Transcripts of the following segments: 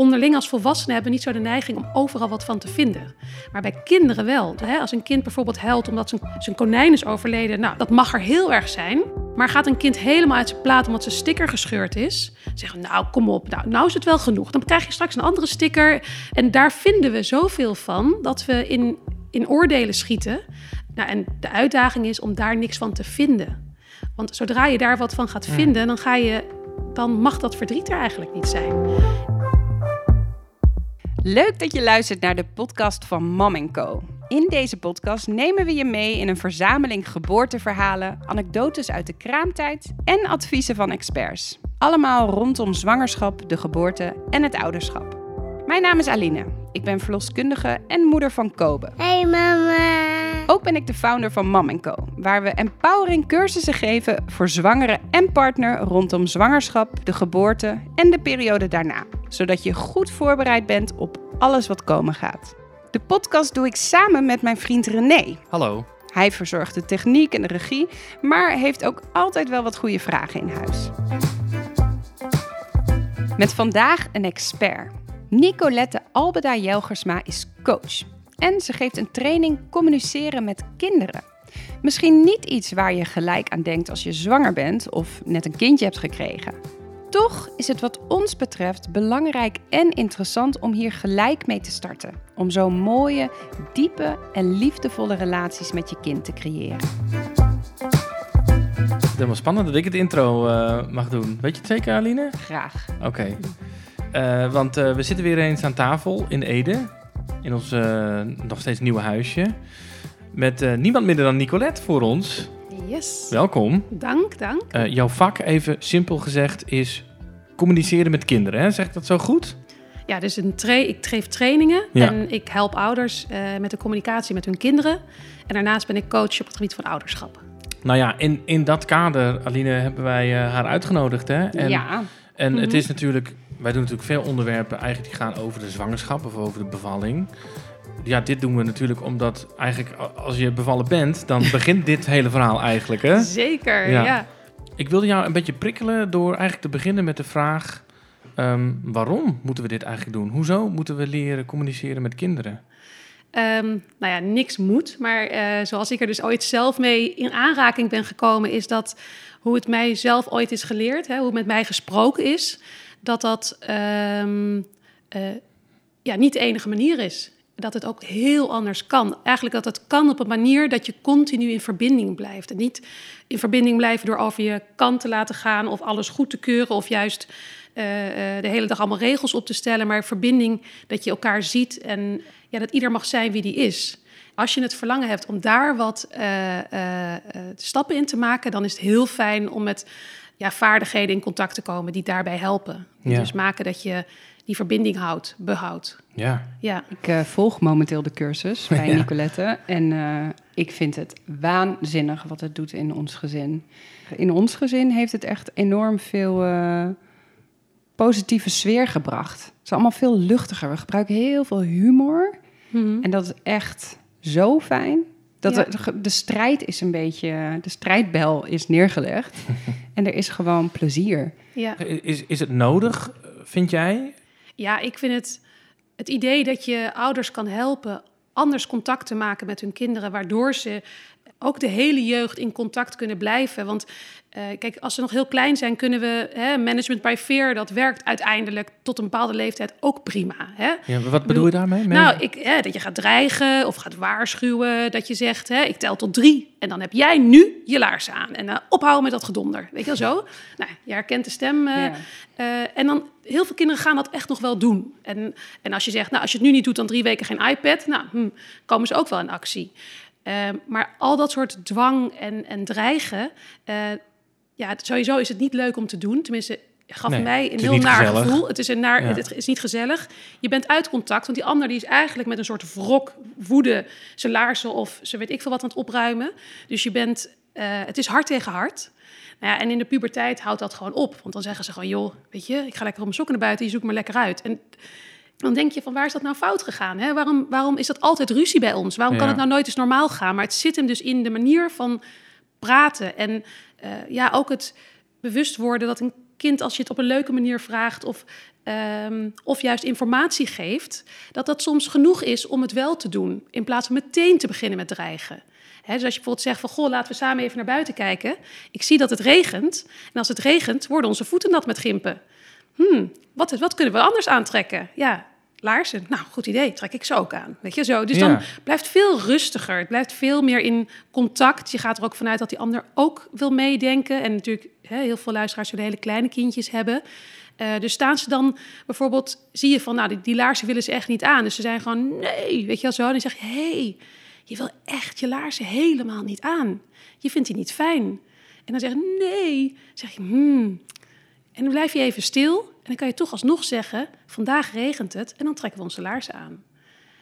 onderling als volwassenen hebben niet zo de neiging om overal wat van te vinden. Maar bij kinderen wel. Als een kind bijvoorbeeld huilt omdat zijn, zijn konijn is overleden, nou, dat mag er heel erg zijn. Maar gaat een kind helemaal uit zijn plaat omdat zijn sticker gescheurd is? Zeggen we, nou kom op, nou, nou is het wel genoeg. Dan krijg je straks een andere sticker. En daar vinden we zoveel van dat we in, in oordelen schieten. Nou, en de uitdaging is om daar niks van te vinden. Want zodra je daar wat van gaat vinden, dan, ga je, dan mag dat verdriet er eigenlijk niet zijn. Leuk dat je luistert naar de podcast van Mom Co. In deze podcast nemen we je mee in een verzameling geboorteverhalen, anekdotes uit de kraamtijd en adviezen van experts. Allemaal rondom zwangerschap, de geboorte en het ouderschap. Mijn naam is Aline. Ik ben verloskundige en moeder van Kobe. Hey mama. Ook ben ik de founder van Mam Co, waar we empowering cursussen geven voor zwangere en partner rondom zwangerschap, de geboorte en de periode daarna, zodat je goed voorbereid bent op alles wat komen gaat. De podcast doe ik samen met mijn vriend René. Hallo. Hij verzorgt de techniek en de regie, maar heeft ook altijd wel wat goede vragen in huis. Met vandaag een expert. Nicolette Albeda Jelgersma is coach. En ze geeft een training communiceren met kinderen. Misschien niet iets waar je gelijk aan denkt als je zwanger bent of net een kindje hebt gekregen. Toch is het wat ons betreft belangrijk en interessant om hier gelijk mee te starten. Om zo mooie, diepe en liefdevolle relaties met je kind te creëren. Het is helemaal spannend dat ik het intro uh, mag doen. Weet je het zeker, Aline? Graag. Oké. Okay. Uh, want uh, we zitten weer eens aan tafel in Ede. In ons nog steeds nieuwe huisje. Met niemand minder dan Nicolette voor ons. Yes. Welkom. Dank, dank. jouw vak, even simpel gezegd, is communiceren met kinderen. Hè? Zeg ik dat zo goed? Ja, dus een tra ik geef trainingen ja. en ik help ouders met de communicatie met hun kinderen. En daarnaast ben ik coach op het gebied van ouderschap. Nou ja, in, in dat kader, Aline, hebben wij haar uitgenodigd. Hè? En, ja. En het is natuurlijk, wij doen natuurlijk veel onderwerpen eigenlijk die gaan over de zwangerschap of over de bevalling. Ja, dit doen we natuurlijk omdat eigenlijk als je bevallen bent, dan begint dit hele verhaal eigenlijk. Hè? Zeker, ja. ja. Ik wilde jou een beetje prikkelen door eigenlijk te beginnen met de vraag: um, waarom moeten we dit eigenlijk doen? Hoezo moeten we leren communiceren met kinderen? Um, nou ja, niks moet. Maar uh, zoals ik er dus ooit zelf mee in aanraking ben gekomen, is dat hoe het mij zelf ooit is geleerd, hè, hoe het met mij gesproken is, dat dat um, uh, ja, niet de enige manier is. Dat het ook heel anders kan. Eigenlijk dat het kan op een manier dat je continu in verbinding blijft. En niet in verbinding blijven door over je kant te laten gaan of alles goed te keuren of juist uh, de hele dag allemaal regels op te stellen. Maar verbinding dat je elkaar ziet en ja, dat ieder mag zijn wie die is. Als je het verlangen hebt om daar wat stappen in te maken, dan is het heel fijn om met ja, vaardigheden in contact te komen die daarbij helpen. Die ja. dus maken dat je die verbinding houdt, behoudt. Ja. ja. Ik volg momenteel de cursus bij ja. Nicolette en ik vind het waanzinnig wat het doet in ons gezin. In ons gezin heeft het echt enorm veel positieve sfeer gebracht. Het is allemaal veel luchtiger. We gebruiken heel veel humor. Mm -hmm. En dat is echt zo fijn. Dat ja. de, de, strijd is een beetje, de strijdbel is neergelegd. en er is gewoon plezier. Ja. Is, is het nodig, vind jij? Ja, ik vind het, het idee dat je ouders kan helpen anders contact te maken met hun kinderen, waardoor ze ook de hele jeugd in contact kunnen blijven. Want uh, kijk, als ze nog heel klein zijn, kunnen we hè, management by fear, dat werkt uiteindelijk tot een bepaalde leeftijd ook prima. Hè? Ja, wat bedoel je daarmee? Nou, ik, hè, dat je gaat dreigen of gaat waarschuwen, dat je zegt, hè, ik tel tot drie en dan heb jij nu je laarzen aan en uh, ophouden met dat gedonder, weet je wel zo? Nou, je herkent de stem uh, ja. en dan heel veel kinderen gaan dat echt nog wel doen. En, en als je zegt, nou, als je het nu niet doet, dan drie weken geen iPad, nou, hm, komen ze ook wel in actie. Maar al dat soort dwang en, en dreigen, ja, sowieso is het niet leuk om te doen. Tenminste, gaf nee, mij een heel naar gevoel. Het is, een naar, ja. het is niet gezellig. Je bent uit contact, want die ander die is eigenlijk met een soort wrok, woede, zijn laarzen of ze weet ik veel wat aan het opruimen. Dus je bent, uh, het is hard tegen hard. Nou ja, en in de puberteit houdt dat gewoon op. Want dan zeggen ze gewoon, joh, weet je, ik ga lekker op mijn sokken naar buiten, je zoekt me lekker uit. En dan denk je van, waar is dat nou fout gegaan? Hè? Waarom, waarom is dat altijd ruzie bij ons? Waarom ja. kan het nou nooit eens normaal gaan? Maar het zit hem dus in de manier van praten en uh, ja, ook het bewust worden dat een kind, als je het op een leuke manier vraagt of, ehm, of juist informatie geeft, dat dat soms genoeg is om het wel te doen, in plaats van meteen te beginnen met dreigen. Hè, dus als je bijvoorbeeld zegt van, goh, laten we samen even naar buiten kijken. Ik zie dat het regent. En als het regent, worden onze voeten nat met gimpen. Hmm, wat, wat kunnen we anders aantrekken? Ja, laarzen. Nou, goed idee, trek ik ze ook aan. Weet je zo. Dus Ja. dan blijft veel rustiger. Het blijft veel meer in contact. Je gaat er ook vanuit dat die ander ook wil meedenken. En natuurlijk, hè, heel veel luisteraars zullen hele kleine kindjes hebben. Eh, dus staan ze dan bijvoorbeeld, zie je van, nou, die, die laarzen willen ze echt niet aan. Dus ze zijn gewoon, nee, weet je wel zo. En dan zeg je, hé, hey, je wil echt je laarzen helemaal niet aan. Je vindt die niet fijn. En dan zeg je, nee. Dan zeg je, hmm. En dan blijf je even stil. En dan kan je toch alsnog zeggen, vandaag regent het. En dan trekken we onze laarzen aan.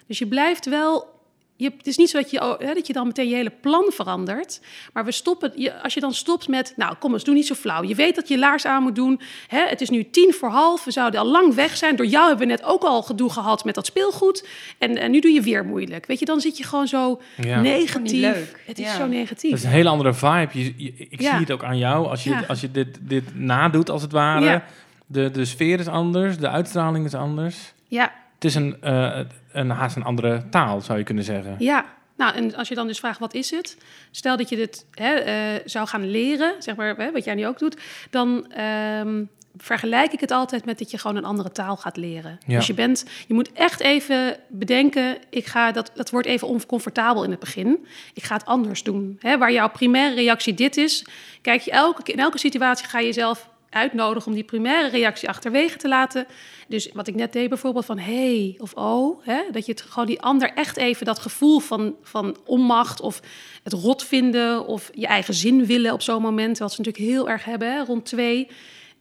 Dus je blijft wel. Je, het is niet zo dat je, hè, dat je dan meteen je hele plan verandert. Maar we stoppen, je, als je dan stopt met. Nou, kom eens, doe niet zo flauw. Je weet dat je laars aan moet doen. Hè, het is nu tien voor half. We zouden al lang weg zijn. Door jou hebben we net ook al gedoe gehad met dat speelgoed. En, en nu doe je weer moeilijk. Weet je, dan zit je gewoon zo Ja. negatief. Leuk. Het is Ja. zo Dat negatief. is een hele andere vibe. Je, je- ik Ja. zie het ook aan jou. Als je, Ja. als je dit, dit nadoet, als het ware. De, de sfeer is anders. De uitstraling is anders. Ja, Het is een, eh, een haast een andere taal, zou je kunnen zeggen. Ja, nou en als je dan dus vraagt wat is het? Stel dat je dit hè, eh, zou gaan leren, zeg maar, hè, wat jij nu ook doet, dan ehm, vergelijk ik het altijd met dat je gewoon een andere taal gaat leren. Ja. Dus je bent, je moet echt even bedenken, ik ga dat, dat wordt even oncomfortabel in het begin. Ik ga het anders doen. Hè, waar jouw primaire reactie dit is, kijk je elke, in elke situatie ga je jezelf uitnodigen om die primaire reactie achterwege te laten. Dus wat ik net deed bijvoorbeeld van hey of oh, hè, dat je het gewoon die ander echt even dat gevoel van, van onmacht of het rot vinden of je eigen zin willen op zo'n moment, wat ze natuurlijk heel erg hebben hè, rond twee,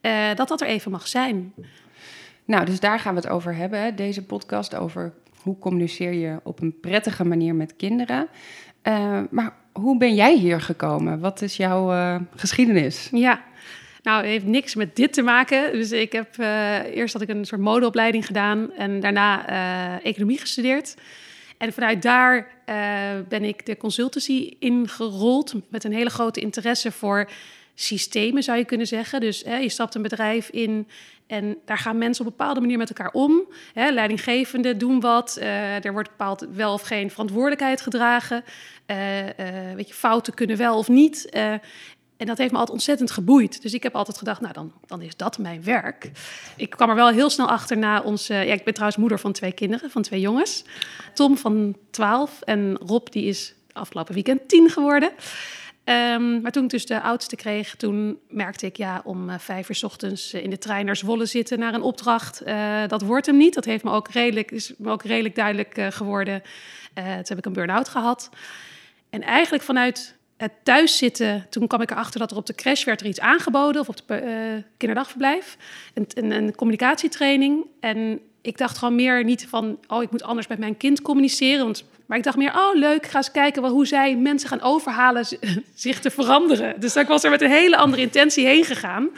eh, dat dat er even mag zijn. Nou, dus daar gaan we het over hebben, hè, deze podcast, over hoe communiceer je op een prettige manier met kinderen. Eh, maar hoe ben jij hier gekomen? Wat is jouw eh, geschiedenis? Ja, nou, het heeft niks met dit te maken. Dus ik heb eh, eerst had ik een soort modeopleiding gedaan en daarna eh, economie gestudeerd. En vanuit daar eh, ben ik de consultancy ingerold met een hele grote interesse voor systemen, zou je kunnen zeggen. Dus hè, je stapt een bedrijf in en daar gaan mensen op een bepaalde manier met elkaar om. Hè, leidinggevenden doen wat, er wordt bepaald wel of geen verantwoordelijkheid gedragen. Weet je, fouten kunnen wel of niet. En dat heeft me altijd ontzettend geboeid. Dus ik heb altijd gedacht, nou, dan, dan is dat mijn werk. Ik kwam er wel heel snel achter na onze... Ja, ik ben trouwens moeder van twee kinderen, van twee jongens. Tom van 12 en Rob, die is afgelopen weekend 10 geworden. Ehm, maar toen ik dus de oudste kreeg, toen merkte ik... ja, om eh, vijf uur 's ochtends eh, in de trein naar Zwolle zitten... naar een opdracht, eh, dat wordt hem niet. Dat heeft me ook redelijk, is me ook redelijk duidelijk geworden. Toen heb ik een burn-out gehad. En eigenlijk vanuit het thuiszitten, toen kwam ik erachter dat er op de crash werd er iets aangeboden, of op de eh, kinderdagverblijf, een, een, communicatietraining. En ik dacht gewoon meer niet van, oh, ik moet anders met mijn kind communiceren. Want, maar ik dacht meer, oh, leuk, ga eens kijken wel, hoe zij mensen gaan overhalen zich te veranderen. Dus ik was er met een hele andere intentie heen gegaan.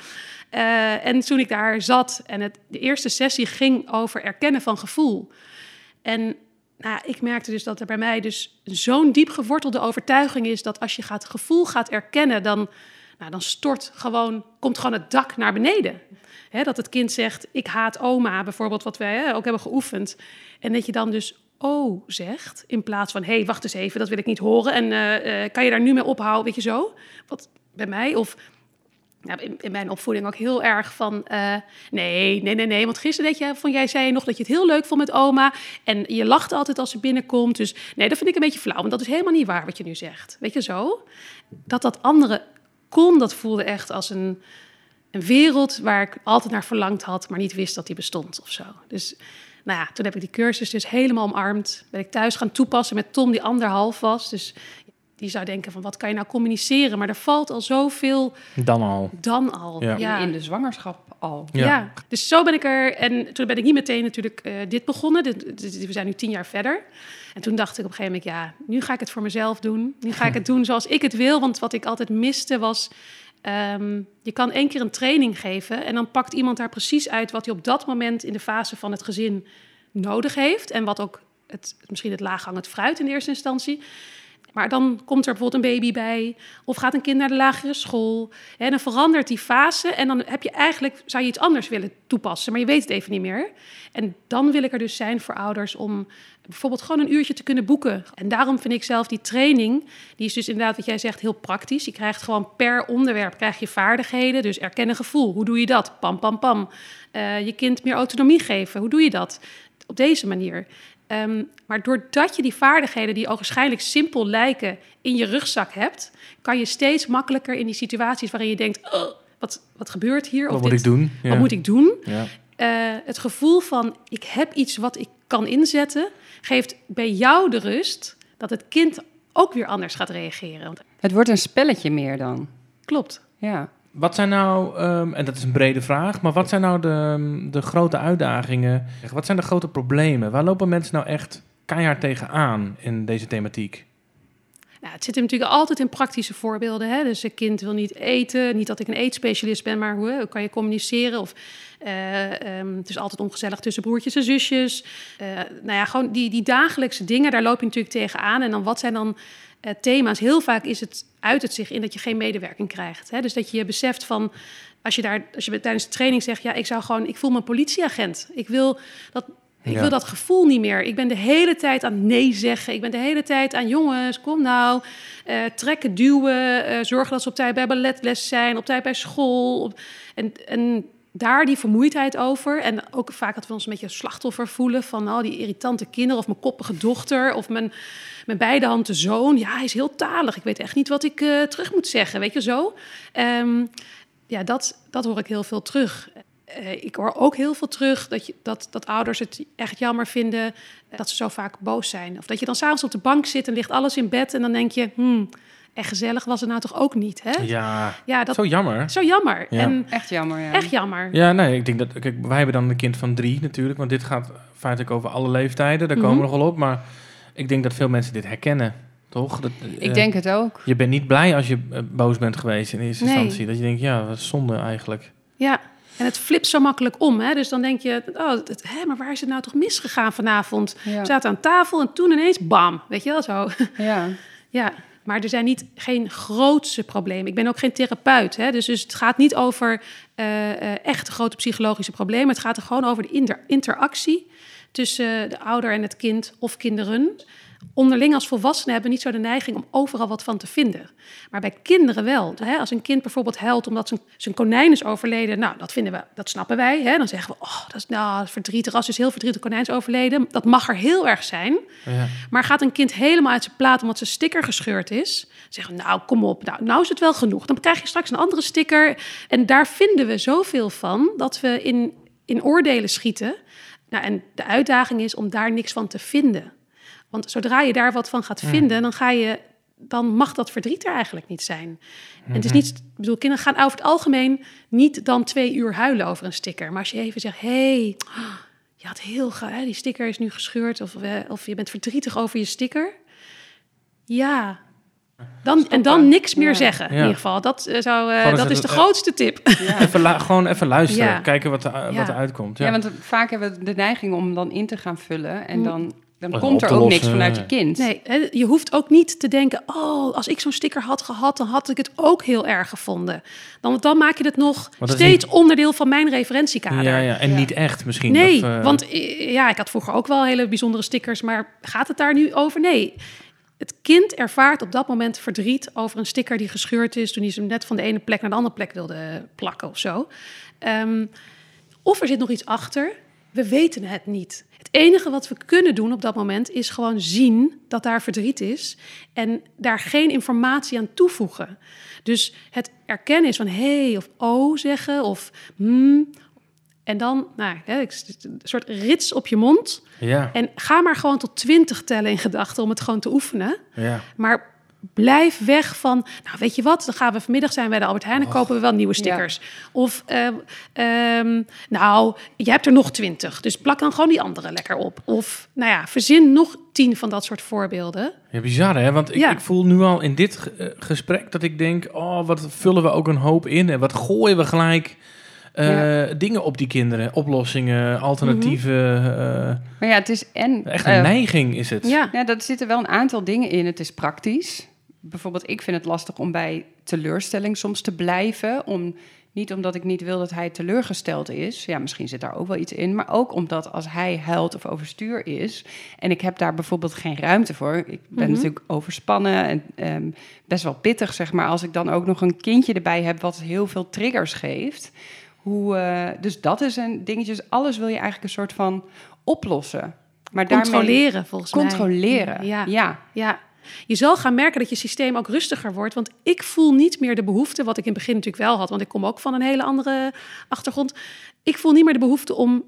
Eh, en toen ik daar zat en het, de eerste sessie ging over erkennen van gevoel. En nou, ik merkte dus dat er bij mij dus zo'n diep gewortelde overtuiging is dat als je gaat gevoel gaat erkennen, dan, nou, dan stort gewoon, komt gewoon het dak naar beneden. Dat het kind zegt, ik haat oma, bijvoorbeeld, wat wij ook hebben geoefend. En dat je dan dus oh zegt, in plaats van, hé, hey, wacht eens even, dat wil ik niet horen. En eh, eh, kan je daar nu mee ophouden, weet je zo? Wat bij mij, of ja, in, in mijn opvoeding ook heel erg van... eh, nee, nee, nee, nee. Want gisteren deed jij, van, jij zei nog dat je het heel leuk vond met oma. En je lacht altijd als ze binnenkomt. Dus nee, dat vind ik een beetje flauw. Want dat is helemaal niet waar wat je nu zegt. Weet je zo? Dat dat andere kon, dat voelde echt als een, een wereld... waar ik altijd naar verlangd had, maar niet wist dat die bestond of zo. Dus nou ja, toen heb ik die cursus dus helemaal omarmd. Ben ik thuis gaan toepassen met Tom, die anderhalf was. Dus die zou denken van, wat kan je nou communiceren? Maar er valt al zoveel Dan al. dan al. Ja. Ja. In de zwangerschap al. Ja. Ja. dus zo ben ik er. En toen ben ik niet meteen natuurlijk eh, dit begonnen. Dit- dit- we zijn nu tien jaar verder. En toen dacht ik op een gegeven moment, ja, nu ga ik het voor mezelf doen. Nu ga ik het doen zoals ik het wil. Want wat ik altijd miste was, ehm, je kan één keer een training geven en dan pakt iemand daar precies uit wat hij op dat moment in de fase van het gezin nodig heeft. En wat ook het, misschien het laaghangend fruit in de eerste instantie. Maar dan komt er bijvoorbeeld een baby bij, of gaat een kind naar de lagere school. En dan verandert die fase en dan heb je eigenlijk, zou je iets anders willen toepassen, maar je weet het even niet meer. En dan wil ik er dus zijn voor ouders om bijvoorbeeld gewoon een uurtje te kunnen boeken. En daarom vind ik zelf die training, die is dus inderdaad wat jij zegt heel praktisch. Je krijgt gewoon per onderwerp krijg je vaardigheden, dus erkennen gevoel. Hoe doe je dat? Pam, pam, pam. Uh, je kind meer autonomie geven. Hoe doe je dat? Op deze manier. Um, maar doordat je die vaardigheden, die ogenschijnlijk simpel lijken, in je rugzak hebt, kan je steeds makkelijker in die situaties waarin je denkt: oh, wat, wat gebeurt hier? Wat of moet dit, ik doen? Wat moet ik doen? Ja. Uh, het gevoel van: ik heb iets wat ik kan inzetten, geeft bij jou de rust dat het kind ook weer anders gaat reageren. Het wordt een spelletje meer dan. Klopt. Ja. Wat zijn nou, um, en dat is een brede vraag, maar wat zijn nou de, de grote uitdagingen? Wat zijn de grote problemen? Waar lopen mensen nou echt keihard tegenaan in deze thematiek? Nou, het zit er natuurlijk altijd in praktische voorbeelden. Hè? Dus een kind wil niet eten. Niet dat ik een eetspecialist ben, maar hoe, kan je communiceren? Of uh, um, het is altijd ongezellig tussen broertjes en zusjes. Uh, nou ja, gewoon die, die dagelijkse dingen, daar loop je natuurlijk tegenaan. En dan wat zijn dan uh, thema's? Heel vaak is het, uit het zich in dat je geen medewerking krijgt. Hè? Dus dat je beseft van als je daar, als je tijdens de training zegt, ja, ik zou gewoon, ik voel me politieagent. Ik wil dat ik wil dat gevoel niet meer. Ik ben de hele tijd aan nee zeggen. Ik ben de hele tijd aan jongens, kom nou. Uh, trekken, duwen. Uh, zorgen dat ze op tijd bij balletles zijn. Op tijd bij school. Op, en, en daar die vermoeidheid over. En ook vaak dat we ons een beetje slachtoffer voelen van oh, die irritante kinderen. Of mijn koppige dochter. Of mijn, mijn beide handen zoon. Ja, hij is heel talig. Ik weet echt niet wat ik uh, terug moet zeggen. Weet je zo? Um, ja, dat, dat hoor ik heel veel terug. Uh, ik hoor ook heel veel terug dat, je, dat, dat ouders het echt jammer vinden uh, dat ze zo vaak boos zijn. Of dat je dan s'avonds op de bank zit en ligt alles in bed en dan denk je, hmm, echt gezellig was het nou toch ook niet, hè? Ja, ja dat, zo jammer. Zo jammer. Ja. En echt jammer, ja. Echt jammer. Ja, nee, ik denk dat... Kijk, wij hebben dan een kind van drie natuurlijk, want dit gaat feitelijk over alle leeftijden. Daar komen mm -hmm. we nog wel op, maar ik denk dat veel mensen dit herkennen. Toch? Dat, ik uh, denk het ook. Je bent niet blij als je uh, boos bent geweest in eerste nee. instantie. Dat je denkt, ja, wat zonde eigenlijk. Ja, en het flipt zo makkelijk om. Hè? Dus dan denk je, oh, het, hè, maar waar is het nou toch misgegaan vanavond? Ja. We zaten aan tafel en toen ineens, bam, weet je wel zo. Ja. ja, maar er zijn niet, geen grootse problemen. Ik ben ook geen therapeut. Hè? Dus, dus het gaat niet over uh, echt grote psychologische problemen. Het gaat er gewoon over de inter interactie tussen de ouder en het kind of kinderen onderling als volwassenen hebben we niet zo de neiging om overal wat van te vinden. Maar bij kinderen wel. Als een kind bijvoorbeeld huilt omdat zijn, zijn konijn is overleden, nou, dat vinden we, dat snappen wij. Hè? Dan zeggen we, oh, dat is nou verdrietig. Als is heel verdrietig konijn is overleden, dat mag er heel erg zijn. Ja. Maar gaat een kind helemaal uit zijn plaat omdat zijn sticker gescheurd is, zeggen we, nou, kom op, nou, nou is het wel genoeg. Dan krijg je straks een andere sticker. En daar vinden we zoveel van dat we in, in oordelen schieten. Nou, en de uitdaging is om daar niks van te vinden. Want zodra je daar wat van gaat vinden, dan ga je dan mag dat verdriet er eigenlijk niet zijn. En het is niet, ik bedoel, kinderen gaan over het algemeen niet dan twee uur huilen over een sticker. Maar als je even zegt, hey, je had heel hè, die sticker is nu gescheurd, of, of je bent verdrietig over je sticker. Ja, dan, en dan niks meer ja. zeggen, in ieder geval. Dat, uh, zou, uh, dat is de grootste tip. Ja. Even gewoon even luisteren, kijken wat, er, wat er uitkomt. Ja. want vaak hebben we de neiging om dan in te gaan vullen en dan dan komt er ook niks vanuit je kind. Nee, je hoeft ook niet te denken: oh, als ik zo'n sticker had gehad, dan had ik het ook heel erg gevonden. Dan, dan maak je het nog steeds niet... onderdeel van mijn referentiekader. Ja, ja. en ja. niet echt misschien. Nee, of, uh... want ja, ik had vroeger ook wel hele bijzondere stickers, maar gaat het daar nu over? Nee. Het kind ervaart op dat moment verdriet over een sticker die gescheurd is toen hij ze net van de ene plek naar de andere plek wilde plakken of zo. Um, of er zit nog iets achter. We weten het niet. Het enige wat we kunnen doen op dat moment is gewoon zien dat daar verdriet is en daar geen informatie aan toevoegen. Dus het erkennen is van hey of oh zeggen of hmm. En dan, nou, een soort rits op je mond. Ja. En ga maar gewoon tot twintig tellen in gedachten om het gewoon te oefenen. Ja. Maar blijf weg van, nou weet je wat, dan gaan we vanmiddag zijn bij de Albert Heijn en kopen we wel nieuwe stickers. Ja. Of, uh, um, nou, je hebt er nog twintig, dus plak dan gewoon die andere lekker op. Of, nou ja, verzin nog tien van dat soort voorbeelden. Ja, bizar hè, want ik, ja. ik voel nu al in dit gesprek dat ik denk, oh, wat vullen we ook een hoop in en wat gooien we gelijk eh, dingen op die kinderen. Oplossingen, alternatieven. eh, Maar ja, het is en... echt een eh, neiging is het. Ja, Ja, dat zitten wel een aantal dingen in. Het is praktisch. Bijvoorbeeld, ik vind het lastig om bij teleurstelling soms te blijven. Om, niet omdat ik niet wil dat hij teleurgesteld is. Ja, misschien zit daar ook wel iets in. Maar ook omdat als hij huilt of overstuur is... en ik heb daar bijvoorbeeld geen ruimte voor... ik ben Mhm. natuurlijk overspannen en ehm, best wel pittig, zeg maar... als ik dan ook nog een kindje erbij heb wat heel veel triggers geeft... Hoe, eh, dus dat is een dingetje. Dus alles wil je eigenlijk een soort van oplossen. Maar daarmee- controleren volgens mij. Controleren, Ja. ja. Ja, je zal gaan merken dat je systeem ook rustiger wordt. Want ik voel niet meer de behoefte, wat ik in het begin natuurlijk wel had, want ik kom ook van een hele andere achtergrond. Ik voel niet meer de behoefte om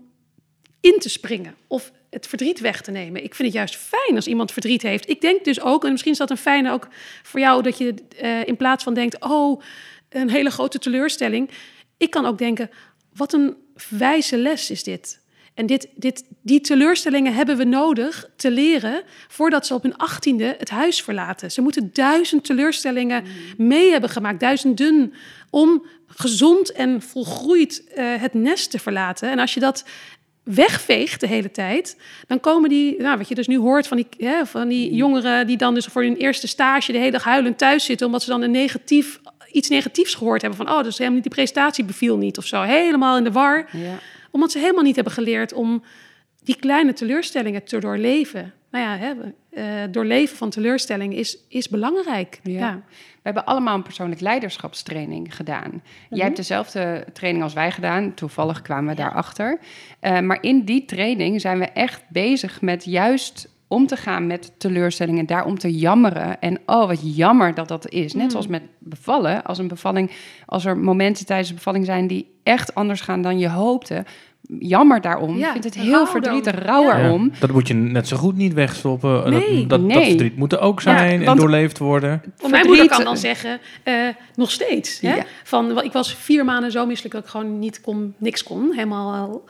in te springen of het verdriet weg te nemen. Ik vind het juist fijn als iemand verdriet heeft. Ik denk dus ook, en misschien is dat een fijne ook voor jou, dat je eh, in plaats van denkt, oh, een hele grote teleurstelling. Ik kan ook denken, wat een wijze les is dit. En dit, dit, die teleurstellingen hebben we nodig te leren voordat ze op hun achttiende het huis verlaten. Ze moeten duizend teleurstellingen mee hebben gemaakt, duizenden, om gezond en volgroeid eh, het nest te verlaten. En als je dat wegveegt de hele tijd, dan komen die, nou, wat je dus nu hoort van die, hè, van die jongeren die dan dus voor hun eerste stage de hele dag huilend thuis zitten, omdat ze dan een negatief, iets negatiefs gehoord hebben van, oh, dus helemaal niet die presentatie beviel niet of zo, helemaal in de war Ja. Omdat ze helemaal niet hebben geleerd om die kleine teleurstellingen te doorleven. Nou ja, hè, eh, doorleven van teleurstellingen is, is belangrijk. Ja. Ja. We hebben allemaal een persoonlijk leiderschapstraining gedaan. Jij hebt dezelfde training als wij gedaan. Toevallig kwamen we daarachter. Uh, maar in die training zijn we echt bezig met juist om te gaan met teleurstellingen, daarom te jammeren. En oh, wat jammer dat dat is. Net zoals met bevallen. Als een bevalling, als er momenten tijdens de bevalling zijn die echt anders gaan dan je hoopte. Jammer daarom. Ja, ik vind het rouw heel dan. verdrietig, rouw Ja. erom. dat moet je net zo goed niet wegstoppen. Nee, dat, dat, nee. dat verdriet moet er ook zijn en doorleefd worden. Want mijn moeder kan dan zeggen, eh, nog steeds. Hè? Ja. Van, ik was vier maanden zo misselijk dat ik gewoon niet kon, niks kon. Helemaal.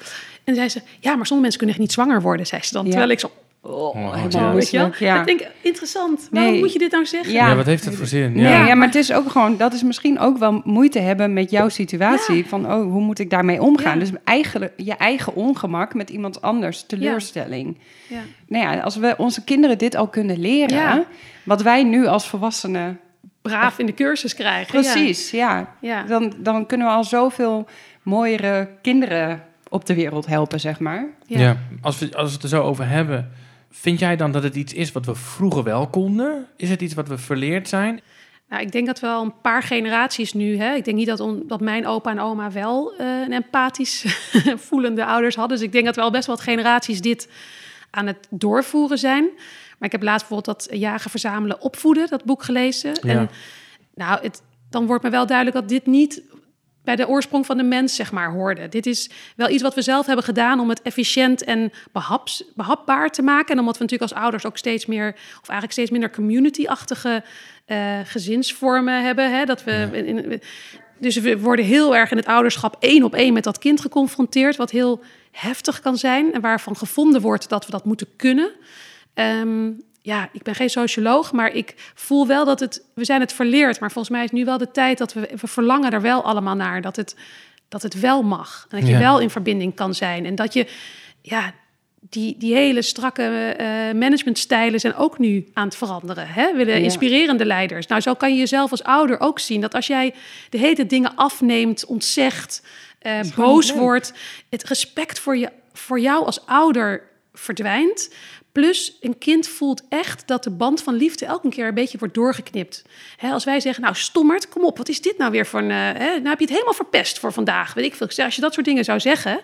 En zei ze, ja, maar sommige mensen kunnen echt niet zwanger worden, zei ze dan. Ja. Terwijl ik zo, Oh, oh, helemaal ja. Ik denk, interessant. Waarom Nee. moet je dit nou zeggen? Ja. Ja, wat heeft het voor zin? Nee, Ja. ja. maar het is ook gewoon, dat is misschien ook wel moeite hebben met jouw situatie. Ja. Van, oh, hoe moet ik daarmee omgaan? Ja. Dus eigenlijk je eigen ongemak met iemand anders, teleurstelling. Ja. Nou ja, als we onze kinderen dit al kunnen leren, Ja. wat wij nu als volwassenen, Braaf in de cursus krijgen. precies, ja, Ja. Dan, dan kunnen we al zoveel mooiere kinderen op de wereld helpen, zeg maar. Ja. Ja. Als, we, als we het er zo over hebben, vind jij dan dat het iets is wat we vroeger wel konden? Is het iets wat we verleerd zijn? Nou, ik denk dat we al een paar generaties nu, hè, ik denk niet dat, on- dat mijn opa en oma wel eh, een empathisch voelende ouders hadden. Dus ik denk dat we al best wel wat generaties dit aan het doorvoeren zijn. Maar ik heb laatst bijvoorbeeld dat jagen, verzamelen, opvoeden, dat boek gelezen. Ja. En nou, het, dan wordt me wel duidelijk dat dit niet bij de oorsprong van de mens, zeg maar, hoorde. Dit is wel iets wat we zelf hebben gedaan om het efficiënt en behaps, behapbaar te maken. En omdat we natuurlijk als ouders ook steeds meer, of eigenlijk steeds minder community-achtige eh, gezinsvormen hebben. Hè? Dat we, in, in- dus we worden heel erg in het ouderschap één op één met dat kind geconfronteerd, wat heel heftig kan zijn en waarvan gevonden wordt dat we dat moeten kunnen. Ehm, ja, ik ben geen socioloog, maar ik voel wel dat het... We zijn het verleerd, maar volgens mij is nu wel de tijd dat we... We verlangen er wel allemaal naar, dat het, dat het wel mag. En dat je Ja. wel in verbinding kan zijn. En dat je... Ja, die, die hele strakke eh, managementstijlen zijn ook nu aan het veranderen. Hè? Willen Ja. inspirerende leiders. Nou, zo kan je jezelf als ouder ook zien. Dat als jij de hele dingen afneemt, ontzegt, eh, boos wordt... het respect voor, je, voor jou als ouder verdwijnt. Plus, een kind voelt echt dat de band van liefde elke keer een beetje wordt doorgeknipt. Hè, als wij zeggen, nou stommerd, kom op, wat is dit nou weer voor een... eh, hè? Nou heb je het helemaal verpest voor vandaag, weet ik veel. Als je dat soort dingen zou zeggen,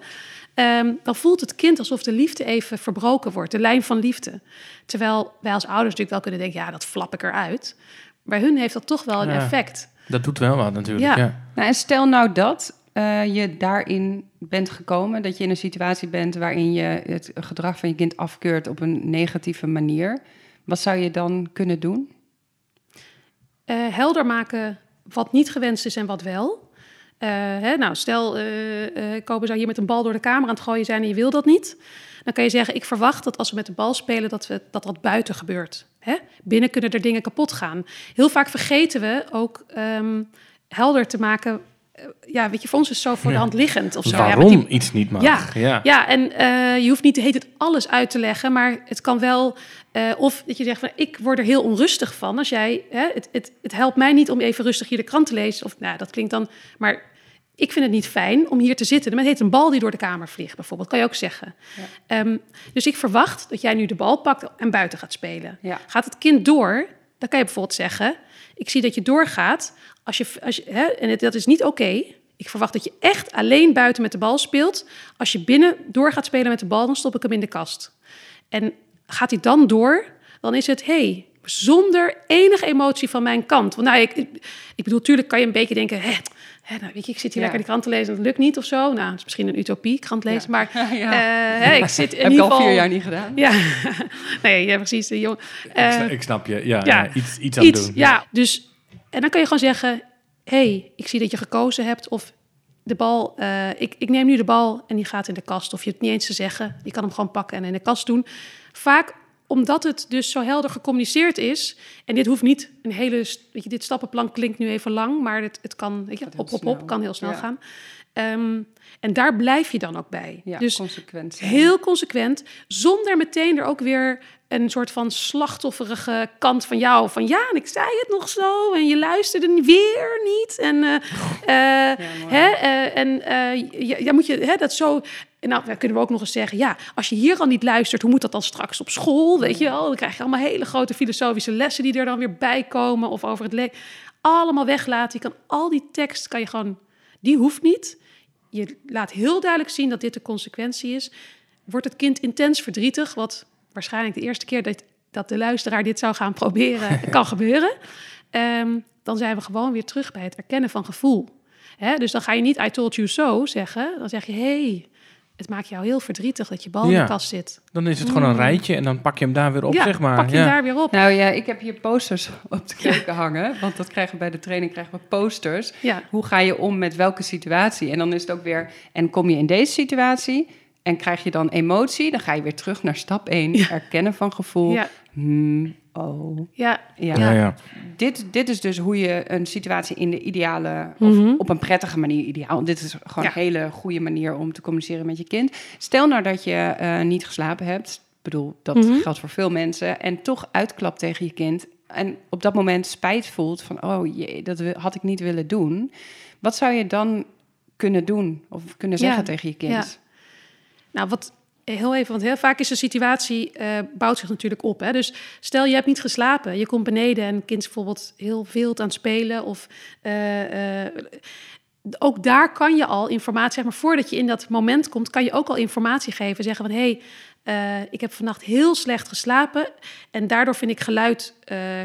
ehm, dan voelt het kind alsof de liefde even verbroken wordt. De lijn van liefde. Terwijl wij als ouders natuurlijk wel kunnen denken, ja, dat flap ik eruit. Bij hun heeft dat toch wel een Ja. effect. Dat doet wel wat natuurlijk. Ja. Ja. Nou, en stel nou dat eh, je daarin bent gekomen, dat je in een situatie bent waarin je het gedrag van je kind afkeurt op een negatieve manier. Wat zou je dan kunnen doen? eh, helder maken wat niet gewenst is en wat wel. Eh, hè, nou, stel, eh Kobe zou hier met een bal door de kamer aan het gooien zijn en je wil dat niet. Dan kan je zeggen, ik verwacht dat als we met de bal spelen, dat we, dat, dat buiten gebeurt. Hè? Binnen kunnen er dingen kapot gaan. Heel vaak vergeten we ook ehm, helder te maken ja, weet je, voor ons is het zo voor de Ja. hand liggend of zo. Ja, Waarom die- iets niet mag. Ja, ja. ja, en eh, je hoeft niet de hele tijd alles uit te leggen, maar het kan wel. eh, of dat je zegt van ik word er heel onrustig van als jij. Hè, het, het, het helpt mij niet om even rustig hier de krant te lezen. Of nou, dat klinkt dan. Maar ik vind het niet fijn om hier te zitten. Maar het heet een bal die door de kamer vliegt, bijvoorbeeld. Kan je ook zeggen. Ehm, dus ik verwacht dat jij nu de bal pakt en buiten gaat spelen. Ja. Gaat het kind door, dan kan je bijvoorbeeld zeggen: Ik zie dat je doorgaat. Als je, als je, hè, en het, dat is niet oké. Ik verwacht dat je echt alleen buiten met de bal speelt. Als je binnen door gaat spelen met de bal, dan stop ik hem in de kast. En gaat hij dan door, dan is het hey, zonder enige emotie van mijn kant. Want nou, ik, ik, bedoel, tuurlijk kan je een beetje denken: hè, hè, nou, weet je, ik zit hier Ja. lekker de krant te lezen en dat lukt niet of zo. Nou, het is misschien een utopie, krant lezen, maar Ja. eh, hè, ik zit in Heb ik ieder al geval. vier jaar niet gedaan. Ja, nee, ja, precies. de jong- Ik, Eh, sna- ik snap je. Ja, ja. ja, iets, iets aan iets, doen. ja. Dus, en dan kan je gewoon zeggen: hey, ik zie dat je gekozen hebt. Of de bal, eh, ik, ik neem nu de bal en die gaat in de kast. Of je het niet eens te zeggen. Je kan hem gewoon pakken en in de kast doen. Vaak omdat het dus zo helder gecommuniceerd is. En dit hoeft niet een hele. Weet je, dit stappenplan klinkt nu even lang, maar het, het kan. Weet je, op, op, op, kan heel snel Ja. gaan. Ehm, en daar blijf je dan ook bij. Ja, dus consequent. Heel consequent, zonder meteen er ook weer een soort van slachtofferige kant van jou. Van ja, en ik zei het nog zo en je luisterde weer niet. En, eh, eh, mooi. hè, eh, en ja, ja, moet je hè, dat zo... Nou, dan kunnen we ook nog eens zeggen, ja, als je hier al niet luistert, hoe moet dat dan straks op school? Weet je wel, dan krijg je allemaal hele grote filosofische lessen die er dan weer bij komen of over het leven. Allemaal weglaten. Je kan al die tekst, kan je gewoon, die hoeft niet. Je laat heel duidelijk zien dat dit de consequentie is. Wordt het kind intens verdrietig, wat waarschijnlijk de eerste keer dat, dat de luisteraar dit zou gaan proberen kan gebeuren, Ehm, dan zijn we gewoon weer terug bij het erkennen van gevoel. Dus dan ga je niet I told you so zeggen, dan zeg je hey, het maakt jou heel verdrietig dat je bal in de kast zit. Dan is het gewoon een rijtje en dan pak je hem daar weer op, ja, zeg maar. pak je ja. hem daar weer op. Nou ja, ik heb hier posters op de keuken hangen. Want dat krijgen we bij de training, krijgen we posters. Ja. Hoe ga je om met welke situatie? En dan is het ook weer, en kom je in deze situatie en krijg je dan emotie, dan ga je weer terug naar stap 1, erkennen van gevoel. Ja, Hmm, oh. ja, Ja. Ja, ja. Dit, dit is dus hoe je een situatie in de ideale, Mhm. of op een prettige manier ideaal. Dit is gewoon Ja. een hele goede manier om te communiceren met je kind. Stel nou dat je eh, niet geslapen hebt. Ik bedoel, dat Mhm. geldt voor veel mensen. En toch uitklapt tegen je kind. En op dat moment spijt voelt van, oh jee, dat had ik niet willen doen. Wat zou je dan kunnen doen of kunnen zeggen Ja. tegen je kind? Nou, wat heel even, want heel vaak is de situatie eh, bouwt zich natuurlijk op. Hè? Dus stel je hebt niet geslapen, je komt beneden en kind is bijvoorbeeld heel veel aan het spelen of eh, eh, ook daar kan je al informatie, zeg maar, voordat je in dat moment komt, kan je ook al informatie geven. Zeggen van, hé, hey, ik heb vannacht heel slecht geslapen en daardoor vind ik geluid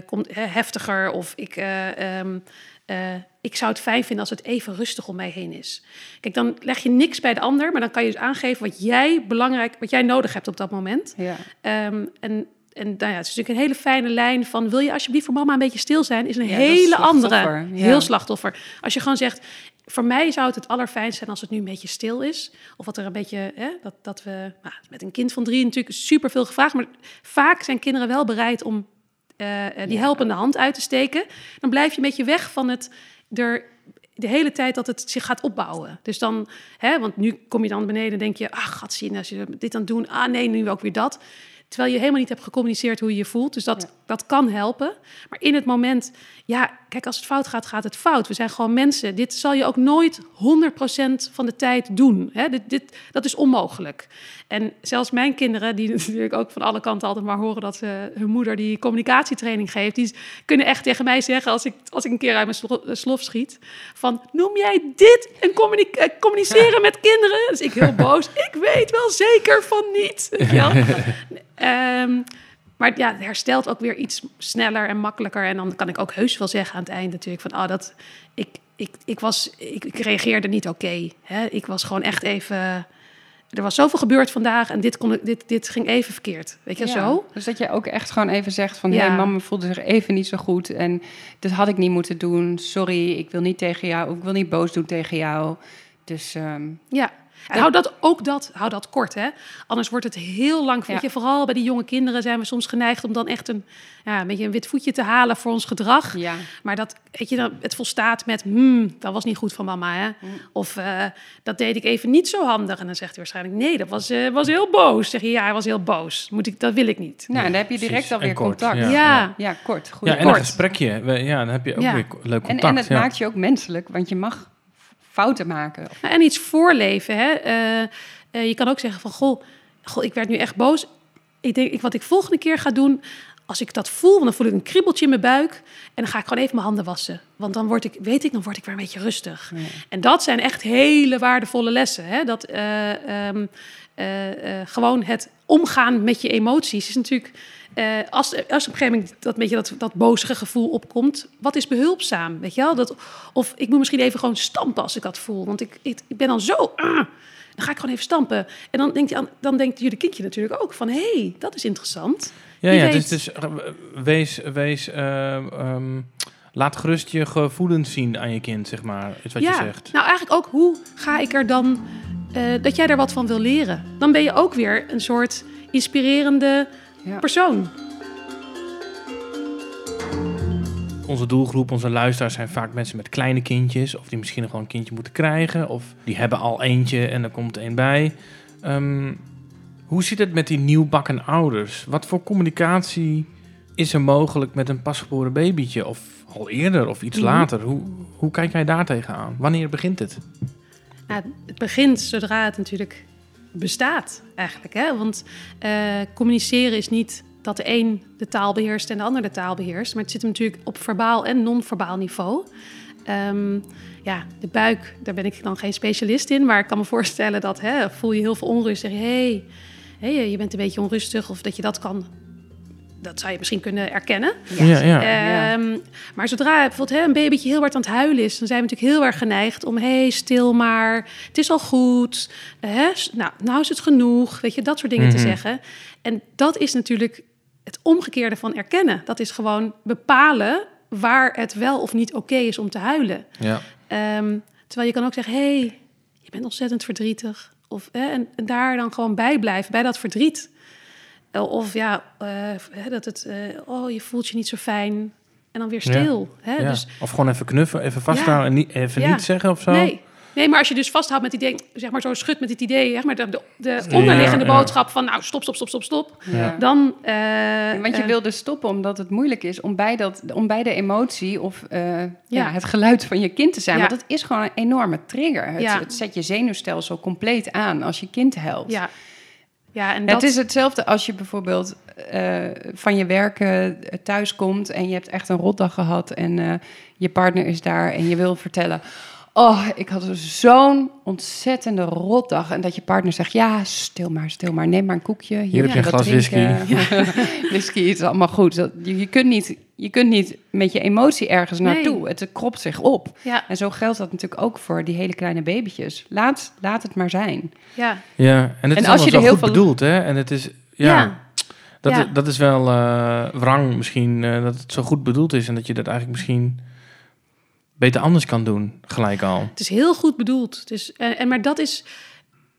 komt, heftiger of ik, eh, ehm, eh, ik zou het fijn vinden als het even rustig om mij heen is. Kijk, dan leg je niks bij de ander, maar dan kan je dus aangeven wat jij belangrijk, wat jij nodig hebt op dat moment. Ja. Ehm, en en nou ja, het is natuurlijk een hele fijne lijn van... wil je alsjeblieft voor mama een beetje stil zijn? Is een Ja, dat is hele andere, ja. heel slachtoffer. Als je gewoon zegt, voor mij zou het het allerfijnst zijn... als het nu een beetje stil is. Of wat er een beetje, hè, dat, dat we... Nou, met een kind van drie natuurlijk super veel gevraagd... maar vaak zijn kinderen wel bereid om eh, die helpende hand uit te steken. Dan blijf je een beetje weg van het... Er, de hele tijd dat het zich gaat opbouwen. Dus dan, hè, want nu kom je dan beneden en denk je, ach, gaat zien als je dit aan het doen, ah nee, nu ook weer dat. Terwijl je helemaal niet hebt gecommuniceerd hoe je je voelt. Dus dat, Ja. dat kan helpen. Maar in het moment, ja, kijk, als het fout gaat, gaat het fout. We zijn gewoon mensen. Dit zal je ook nooit 100% van de tijd doen. Hè? Dit, dit, dat is onmogelijk. En zelfs mijn kinderen, die natuurlijk ook van alle kanten altijd maar horen dat ze, hun moeder die communicatietraining geeft, die kunnen echt tegen mij zeggen als ik, als ik een keer uit mijn eh, slof schiet: van noem jij dit een eh, communiceren met kinderen? Dus ik heel boos. Ik weet wel zeker van niet. Weet Ehm, maar ja, het herstelt ook weer iets sneller en makkelijker. En dan kan ik ook heus wel zeggen aan het eind natuurlijk van, oh, dat ik, ik, ik was, ik, ik reageerde niet oké. ik was gewoon echt even. Er was zoveel gebeurd vandaag en dit, kon, dit, dit ging even verkeerd. Weet je Ja, zo? Dus dat je ook echt gewoon even zegt van... Ja. hé, mama voelde zich even niet zo goed... en dit had ik niet moeten doen. Sorry, ik wil niet tegen jou... ik wil niet boos doen tegen jou. Dus ehm, Ja. En hou dat, ook dat, hou dat kort, hè. Anders wordt het heel lang. Weet je, vooral bij die jonge kinderen zijn we soms geneigd om dan echt een, ja, een beetje een wit voetje te halen voor ons gedrag. Ja. Maar dat, weet je, dan, het volstaat met, hmm, dat was niet goed van mama, hè. Mm. Of eh, dat deed ik even niet zo handig. En dan zegt hij waarschijnlijk, nee, dat was, eh, was heel boos. Zeg je, ja, hij was heel boos. Moet ik, dat wil ik niet. Nou, dan heb je direct Precies. alweer En kort, contact. ja. Ja, Ja, kort. Goed. Ja, en kort. een gesprekje. Ja, dan heb je ook Ja. weer leuk En, contact. en het ja. maakt je ook menselijk, want je mag fouten maken. En iets voorleven. Hè? Eh, eh, je kan ook zeggen van, goh, goh, ik werd nu echt boos. Ik denk, ik, wat ik volgende keer ga doen, als ik dat voel, dan voel ik een kriebeltje in mijn buik. En dan ga ik gewoon even mijn handen wassen. Want dan word ik, weet ik, dan word ik weer een beetje rustig. En dat zijn echt hele waardevolle lessen. Hè? Dat eh, ehm, eh, eh, gewoon het omgaan met je emoties is natuurlijk. eh, als, als op een gegeven moment dat, beetje dat, dat bozige gevoel opkomt, wat is behulpzaam? Weet je wel? Dat, of ik moet misschien even gewoon stampen als ik dat voel. Want ik, ik, ik ben dan zo. ah, dan ga ik gewoon even stampen. En dan denkt, je dan denkt jullie kindje natuurlijk ook van... hé, hey, dat is interessant. Ja, Wie ja weet. dus, dus eh, wees, wees eh, ehm, laat gerust je gevoelens zien aan je kind, zeg maar, is wat ja, je zegt. nou eigenlijk ook hoe ga ik er dan... eh, dat jij er wat van wil leren. Dan ben je ook weer een soort inspirerende Ja. persoon. Onze doelgroep, onze luisteraars zijn vaak mensen met kleine kindjes, of die misschien nog wel een kindje moeten krijgen, of die hebben al eentje en er komt één bij. Ehm, hoe zit het met die nieuwbakken ouders? Wat voor communicatie is er mogelijk met een pasgeboren babytje? Of al eerder of iets Mhm. later? Hoe, hoe kijk jij daar tegenaan? Wanneer begint het? Het begint zodra het natuurlijk bestaat eigenlijk. Hè? Want eh, communiceren is niet dat de een de taal beheerst en de ander de taal beheerst. Maar het zit hem natuurlijk op verbaal en non-verbaal niveau. Ehm, ja, de buik, daar ben ik dan geen specialist in. Maar ik kan me voorstellen dat hè, voel je heel veel onrust. Zeg je, hey, hey, je bent een beetje onrustig. Of dat je dat kan, dat zou je misschien kunnen erkennen. Ja, ja. Ehm, maar zodra bijvoorbeeld hè, een babytje heel hard aan het huilen is, dan zijn we natuurlijk heel erg geneigd om, hé, hey, stil maar, het is al goed, hè, nou, nou is het genoeg, weet je, dat soort dingen te Mhm. zeggen. En dat is natuurlijk het omgekeerde van erkennen. Dat is gewoon bepalen waar het wel of niet oké is om te huilen. ja. Ehm, terwijl je kan ook zeggen, hé, hey, je bent ontzettend verdrietig. Of, hè, en, en daar dan gewoon bij blijven, bij dat verdriet. Eh, Of ja, eh, hè, dat het, eh, oh, je voelt je niet zo fijn. En dan weer Ja. stil. Hè? Ja. Dus, of gewoon even knuffen, even vasthouden en niet, even Ja. niet zeggen of zo. nee. nee, maar als je dus vasthoudt met het idee, zeg maar zo schudt met het idee, zeg maar de, de, de onderliggende Ja, ja. boodschap van, nou, stop, stop, stop, stop, stop. Ja. Dan, eh, Want je wil dus stoppen omdat het moeilijk is om bij, dat, om bij de emotie of eh, ja. Ja. het geluid van je kind te zijn. Ja. Want het is gewoon een enorme trigger. Het, Ja. het zet je zenuwstelsel compleet aan als je kind helpt. Ja. Ja, en dat Het is hetzelfde als je bijvoorbeeld eh, van je werk thuis komt en je hebt echt een rotdag gehad en eh, je partner is daar en je wil vertellen. Oh, ik had zo'n ontzettende rotdag. En dat je partner zegt, ja, stil maar, stil maar. Neem maar een koekje. Hier, heb je een wat glas drinken. whisky is allemaal goed. Dat, je, je, kunt niet, je kunt niet met je emotie ergens Nee. naartoe. Het kropt zich op. ja, En zo geldt dat natuurlijk ook voor die hele kleine babytjes. Laat, laat het maar zijn. ja, Ja, en het En is als je er heel goed veel- bedoeld, hè? En het is, ja, Ja. Dat, Ja. is, dat is wel eh wrang misschien, eh, dat het zo goed bedoeld is en dat je dat eigenlijk misschien beter anders kan doen, gelijk al. Het is heel goed bedoeld. Het is, en, en, maar dat is,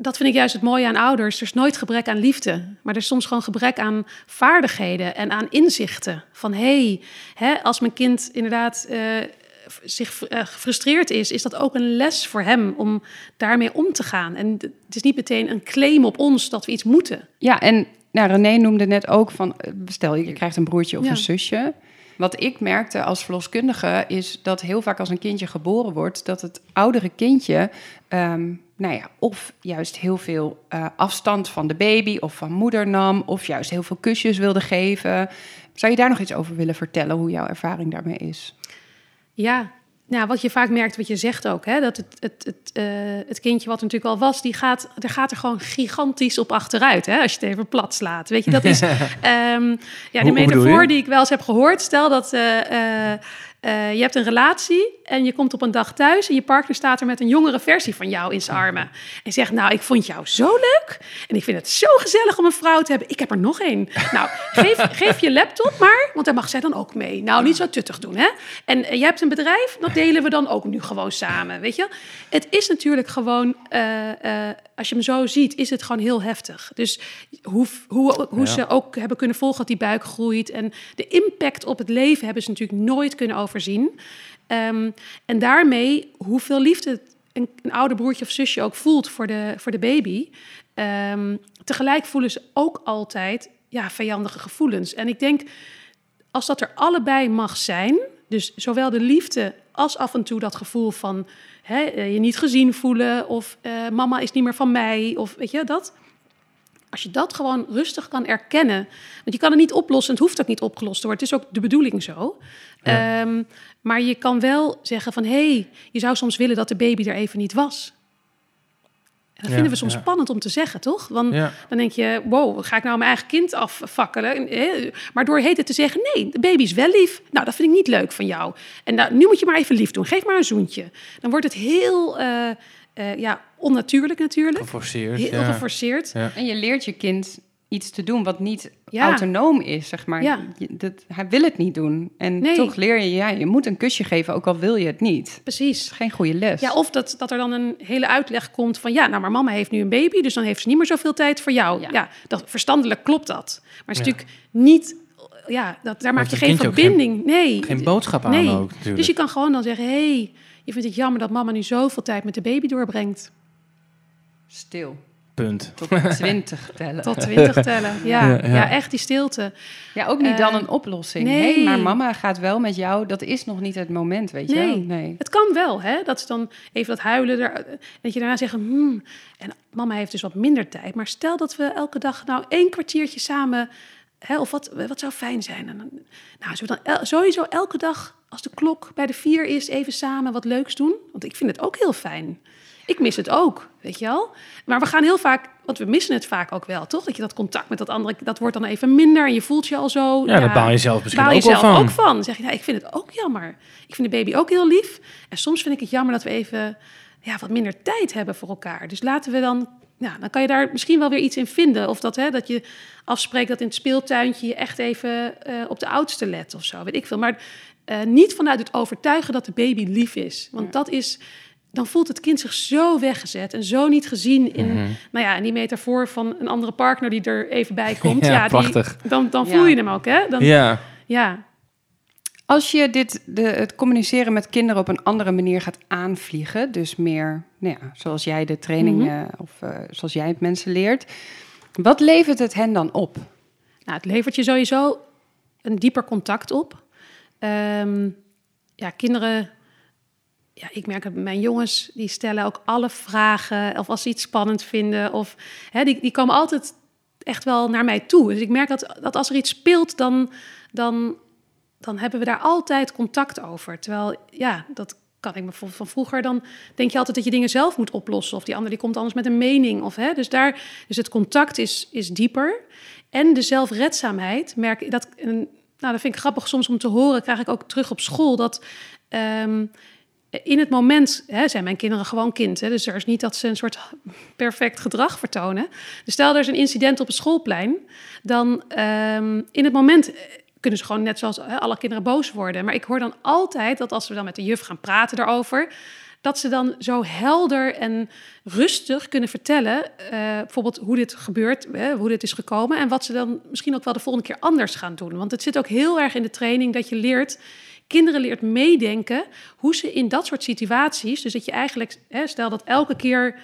dat vind ik juist het mooie aan ouders. Er is nooit gebrek aan liefde, maar er is soms gewoon gebrek aan vaardigheden en aan inzichten. Van hé, hey, als mijn kind inderdaad eh, zich eh, gefrustreerd is, is dat ook een les voor hem om daarmee om te gaan. En het is niet meteen een claim op ons dat we iets moeten. Ja, en nou, René noemde net ook van, eh, stel je krijgt een broertje of Ja. een zusje. Wat ik merkte als verloskundige is dat heel vaak als een kindje geboren wordt, dat het oudere kindje, ehm, nou ja, of juist heel veel eh, afstand van de baby of van moeder nam, of juist heel veel kusjes wilde geven. Zou je daar nog iets over willen vertellen, hoe jouw ervaring daarmee is? Ja, nou, wat je vaak merkt, wat je zegt ook, hè, dat het, het, het, eh, het kindje wat er natuurlijk al was, die gaat, er gaat er gewoon gigantisch op achteruit, hè, als je het even plat slaat. Weet je, dat is ehm, ja, de metafoor die ik wel eens heb gehoord. Stel dat eh, eh, eh, je hebt een relatie en je komt op een dag thuis en je partner staat er met een jongere versie van jou in zijn armen. En zegt, nou, ik vond jou zo leuk en ik vind het zo gezellig om een vrouw te hebben. Ik heb er nog één. Nou, geef, geef je laptop maar, want daar mag zij dan ook mee. Nou, niet zo tuttig doen, hè? En eh, jij hebt een bedrijf, dat delen we dan ook nu gewoon samen, weet je? Het is natuurlijk gewoon... eh, als je hem zo ziet, is het gewoon heel heftig. Dus hoe, hoe, hoe Ja. ze ook hebben kunnen volgen dat die buik groeit. En de impact op het leven hebben ze natuurlijk nooit kunnen overzien. Ehm, en daarmee, hoeveel liefde een, een ouder broertje of zusje ook voelt voor de, voor de baby. ehm, tegelijk voelen ze ook altijd ja, vijandige gevoelens. En ik denk, als dat er allebei mag zijn, dus zowel de liefde als af en toe dat gevoel van hè, eh, je niet gezien voelen of eh, mama is niet meer van mij of weet je dat. Als je dat gewoon rustig kan erkennen, want je kan het niet oplossen, het hoeft ook niet opgelost te worden. Het is ook de bedoeling zo. Ja. Ehm, maar je kan wel zeggen van, hé, hey, je zou soms willen dat de baby er even niet was. Dat Ja, vinden we soms ja. spannend om te zeggen, toch? Want Ja. dan denk je, wow, ga ik nou mijn eigen kind afvakkelen? Maar door het te zeggen, nee, de baby is wel lief. Nou, dat vind ik niet leuk van jou. En nou, nu moet je maar even lief doen. Geef maar een zoentje. Dan wordt het heel eh, eh, ja, onnatuurlijk natuurlijk. Geforceerd. Heel ja. geforceerd. Ja. En je leert je kind iets te doen wat niet Ja. autonoom is, zeg maar. Ja. Je- dat, hij wil het niet doen. En Nee. toch leer je, ja, je moet een kusje geven, ook al wil je het niet. Precies. geen goede les. Ja, of dat, dat er dan een hele uitleg komt van... ja, nou, maar mama heeft nu een baby... dus dan heeft ze niet meer zoveel tijd voor jou. Ja. Ja, dat, verstandelijk klopt dat. Maar het is Ja. natuurlijk niet... Ja, dat, daar maak je geen verbinding. nee. Geen boodschap aan Nee. ook natuurlijk. Dus je kan gewoon dan zeggen... hé, hey, je vindt het jammer dat mama nu zoveel tijd met de baby doorbrengt. Stil. Punt. Tot twintig tellen. Tot twintig tellen. Ja, Ja, ja, ja. echt die stilte. Ja, ook niet dan Eh, een oplossing. nee. Nee, maar mama gaat wel met jou. Dat is nog niet het moment, weet je wel? Nee. Nee. Het kan wel, hè? Dat ze dan even dat huilen. Er, dat je daarna zeggen, hmm, en mama heeft dus wat minder tijd. Maar stel dat we elke dag nou één kwartiertje samen... Hè, of wat, wat zou fijn zijn? En dan, nou, zullen we dan el- sowieso elke dag, als de klok bij de vier is... even samen wat leuks doen? Want ik vind het ook heel fijn. Ik mis het ook, weet je wel? Maar we gaan heel vaak... Want we missen het vaak ook wel, toch? Dat je dat contact met dat andere... Dat wordt dan even minder en je voelt je al zo... Ja, daar baal je zelf misschien baal ook je wel zelf van. ook van. Dan zeg je, nou, ik vind het ook jammer. Ik vind de baby ook heel lief. En soms vind ik het jammer dat we even ja, wat minder tijd hebben voor elkaar. Dus laten we dan... Ja, dan kan je daar misschien wel weer iets in vinden. Of dat, hè, dat je afspreekt dat in het speeltuintje je echt even eh, op de oudste let of zo. Weet ik veel. Maar eh, niet vanuit het overtuigen dat de baby lief is. Want Ja. dat is... Dan voelt het kind zich zo weggezet en zo niet gezien in, nou ja, in die metafoor van een andere partner die er even bij komt. Ja, die, prachtig. dan, dan Ja. voel je hem ook, hè? Dan, Ja. ja, Als je dit, de, het communiceren met kinderen op een andere manier gaat aanvliegen, dus meer, nou ja, zoals jij de training Mhm. eh, of eh, zoals jij het mensen leert, wat levert het hen dan op? Nou, het levert je sowieso een dieper contact op. Ehm, ja, kinderen, ja, ik merk dat mijn jongens, die stellen ook alle vragen. Of als ze iets spannend vinden. Of hè, die, die komen altijd echt wel naar mij toe. Dus ik merk dat, dat als er iets speelt, dan, dan, dan hebben we daar altijd contact over. Terwijl, ja, dat kan ik me van vroeger. Dan denk je altijd dat je dingen zelf moet oplossen. Of die ander die komt anders met een mening. Of, hè, dus, daar, dus het contact is, is dieper. En de zelfredzaamheid, merk ik dat. Nou, dat vind ik grappig soms om te horen. Krijg ik ook terug op school dat. ehm, in het moment hè, zijn mijn kinderen gewoon kind. Hè, dus er is niet dat ze een soort perfect gedrag vertonen. Dus stel er is een incident op het schoolplein, dan ehm, in het moment eh, kunnen ze gewoon net zoals hè, alle kinderen boos worden. Maar ik hoor dan altijd dat als we dan met de juf gaan praten daarover, dat ze dan zo helder en rustig kunnen vertellen, eh, bijvoorbeeld hoe dit gebeurt, hè, hoe dit is gekomen en wat ze dan misschien ook wel de volgende keer anders gaan doen. Want het zit ook heel erg in de training dat je leert kinderen leert meedenken hoe ze in dat soort situaties, dus dat je eigenlijk, hè, stel dat elke keer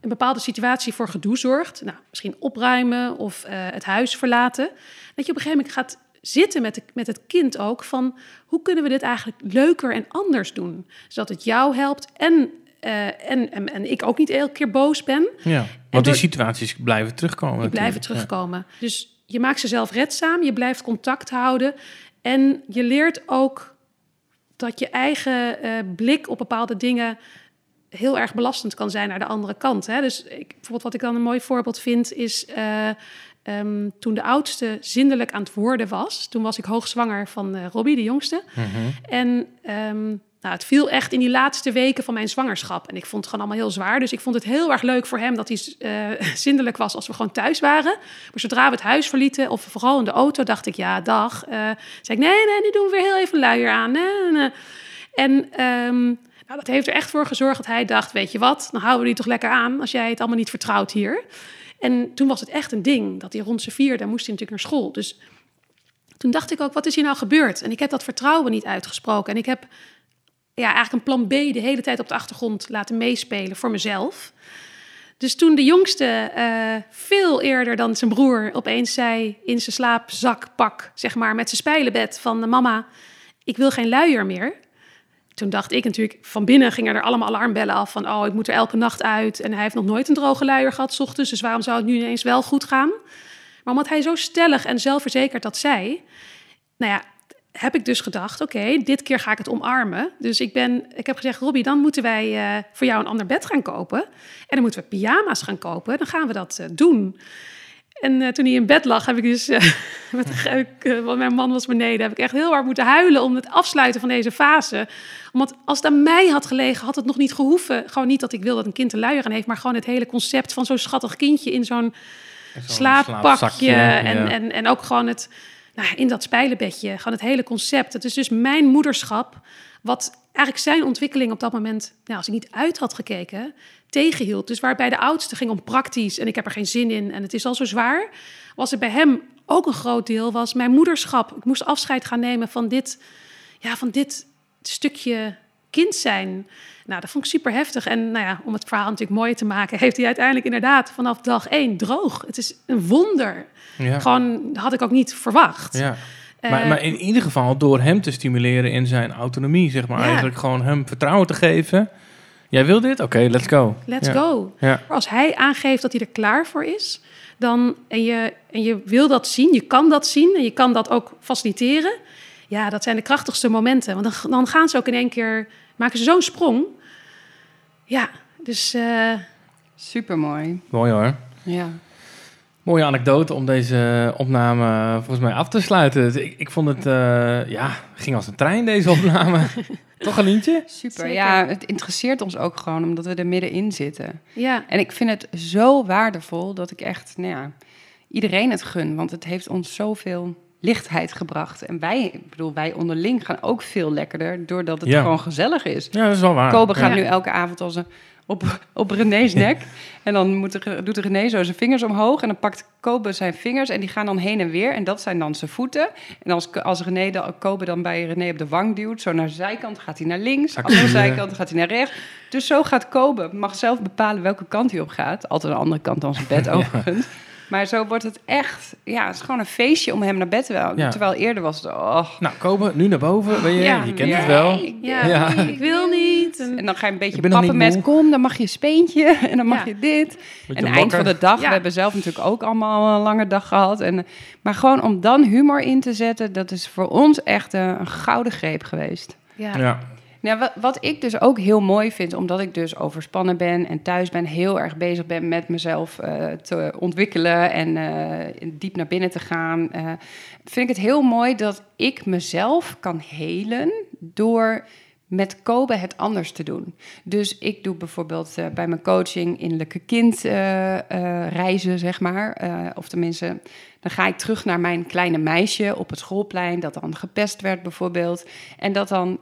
een bepaalde situatie voor gedoe zorgt, nou, misschien opruimen of eh, het huis verlaten, dat je op een gegeven moment gaat zitten met, de, met het kind ook van hoe kunnen we dit eigenlijk leuker en anders doen, zodat het jou helpt en, eh, en, en, en ik ook niet elke keer boos ben. ja. Want die situaties blijven terugkomen. Die blijven terugkomen. Dus je maakt ze zelf redzaam, je blijft contact houden en je leert ook dat je eigen eh, blik op bepaalde dingen heel erg belastend kan zijn naar de andere kant. Hè? Dus ik, bijvoorbeeld wat ik dan een mooi voorbeeld vind is eh, ehm, toen de oudste zindelijk aan het worden was. Toen was ik hoogzwanger van eh Robbie, de jongste. Mhm. En ehm, nou, het viel echt in die laatste weken van mijn zwangerschap. En ik vond het gewoon allemaal heel zwaar. Dus ik vond het heel erg leuk voor hem dat hij eh, zindelijk was als we gewoon thuis waren. Maar zodra we het huis verlieten, of vooral in de auto, dacht ik, ja, dag. Eh zei ik, nee, nee, nu doen we weer heel even luier aan. En ehm, Nou, dat heeft er echt voor gezorgd dat hij dacht, weet je wat, dan houden we die toch lekker aan als jij het allemaal niet vertrouwt hier. En toen was het echt een ding dat hij rond zijn vierde moest hij natuurlijk naar school. Dus toen dacht ik ook, wat is hier nou gebeurd? En ik heb dat vertrouwen niet uitgesproken. En ik heb ja, eigenlijk een plan B de hele tijd op de achtergrond laten meespelen voor mezelf. Dus toen de jongste eh, veel eerder dan zijn broer opeens zei in zijn slaapzakpak, zeg maar, met zijn spijlenbed van mama, ik wil geen luier meer. Toen dacht ik natuurlijk, van binnen gingen er allemaal alarmbellen af van, oh, ik moet er elke nacht uit. En hij heeft nog nooit een droge luier gehad, s ochtends, dus waarom zou het nu ineens wel goed gaan? Maar omdat hij zo stellig en zelfverzekerd dat zei, nou ja, heb ik dus gedacht, oké, dit keer ga ik het omarmen. Dus ik, ben, ik heb gezegd, Robbie, dan moeten wij uh, voor jou een ander bed gaan kopen. En dan moeten we pyjama's gaan kopen. Dan gaan we dat uh, doen. En uh, toen hij in bed lag, heb ik dus, met, want mijn man was beneden, heb ik echt heel hard moeten huilen om het afsluiten van deze fase. Omdat als het aan mij had gelegen, had het nog niet gehoeven. Gewoon niet dat ik wil dat een kind een luier aan heeft, maar gewoon het hele concept van zo'n schattig kindje in zo'n slaappakje. En, en, en ook gewoon het nou, in dat spijlenbedje. Gewoon het hele concept. Het is dus mijn moederschap, wat eigenlijk zijn ontwikkeling op dat moment, nou, als ik niet uit had gekeken, tegenhield. Dus waarbij de oudste ging om praktisch en ik heb er geen zin in en het is al zo zwaar, was het bij hem ook een groot deel, was mijn moederschap. Ik moest afscheid gaan nemen van dit, ja, van dit stukje kind zijn. Nou, dat vond ik super heftig. En nou ja, om het verhaal natuurlijk mooier te maken, heeft hij uiteindelijk inderdaad vanaf dag één droog. Het is een wonder. Ja. Gewoon had ik ook niet verwacht. Ja. Maar, uh, maar, in ieder geval door hem te stimuleren in zijn autonomie, zeg maar. Ja. Eigenlijk gewoon hem vertrouwen te geven. Jij wil dit? Oké, okay, let's go. Let's go. Maar als hij aangeeft dat hij er klaar voor is, dan, en, je, en je wil dat zien, je kan dat zien en je kan dat ook faciliteren. Ja, dat zijn de krachtigste momenten. Want dan, dan gaan ze ook in één keer, maken ze zo'n sprong. Ja, dus... Uh... Super mooi. Mooi hoor. Ja. Mooie anekdote om deze opname volgens mij af te sluiten. Ik, ik vond het, uh, ja, ging als een trein deze opname. Toch een liedje? Super, Zeker. ja. Het interesseert ons ook gewoon omdat we er middenin zitten. Ja. En ik vind het zo waardevol dat ik echt, nou ja, iedereen het gun. Want het heeft ons zoveel lichtheid gebracht. En wij, ik bedoel, wij onderling gaan ook veel lekkerder doordat het Ja. gewoon gezellig is. Ja, dat is wel waar. Kobe gaat Ja. nu elke avond als een op, op René's nek. En dan moet de, doet de René zo zijn vingers omhoog. En dan pakt Kobe zijn vingers en die gaan dan heen en weer. En dat zijn dan zijn voeten. En als, als René dan, Kobe dan bij René op de wang duwt, zo naar de zijkant, gaat hij naar links. Hij, eh, zijkant gaat hij naar rechts. Dus zo gaat Kobe, mag zelf bepalen welke kant hij op gaat. Altijd een andere kant dan zijn bed overigens. Maar zo wordt het echt, ja, het is gewoon een feestje om hem naar bed te wel. Ja. Terwijl eerder was het, oh. Nou, Kobe, nu naar boven. Weet je, Ja. je kent Ja. het wel. Ja, Ja. ik wil niet. En- dan ga je een beetje Ik pappen met, moe. kom, dan mag je een speentje en dan mag je dit. Beetje En eind van de dag, Ja. we hebben zelf natuurlijk ook allemaal een lange dag gehad. En, maar gewoon om dan humor in te zetten, dat is voor ons echt een, een gouden greep geweest. ja. Nou, wat, wat ik dus ook heel mooi vind, omdat ik dus overspannen ben en thuis ben, heel erg bezig ben met mezelf eh, te ontwikkelen en eh, diep naar binnen te gaan, eh, vind ik het heel mooi dat ik mezelf kan helen door met Kobe het anders te doen. Dus ik doe bijvoorbeeld eh, bij mijn coaching innerlijke kind eh, eh, reizen, zeg maar. Of tenminste, dan ga ik terug naar mijn kleine meisje op het schoolplein... dat dan gepest werd bijvoorbeeld. En dat dan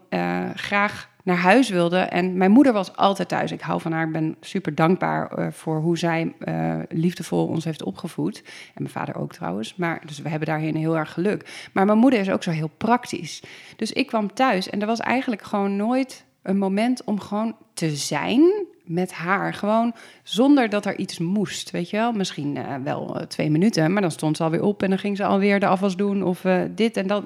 graag naar huis wilde. En mijn moeder was altijd thuis. Ik hou van haar, ik ben super dankbaar eh, voor hoe zij eh, liefdevol ons heeft opgevoed. En mijn vader ook trouwens. Maar, dus we hebben daarin heel erg geluk. Maar mijn moeder is ook zo heel praktisch. Dus ik kwam thuis en er was eigenlijk gewoon nooit een moment om gewoon te zijn met haar. Gewoon zonder dat er iets moest, weet je wel. Misschien eh, wel twee minuten, maar dan stond ze alweer op... en dan ging ze alweer de afwas doen of dit en dat.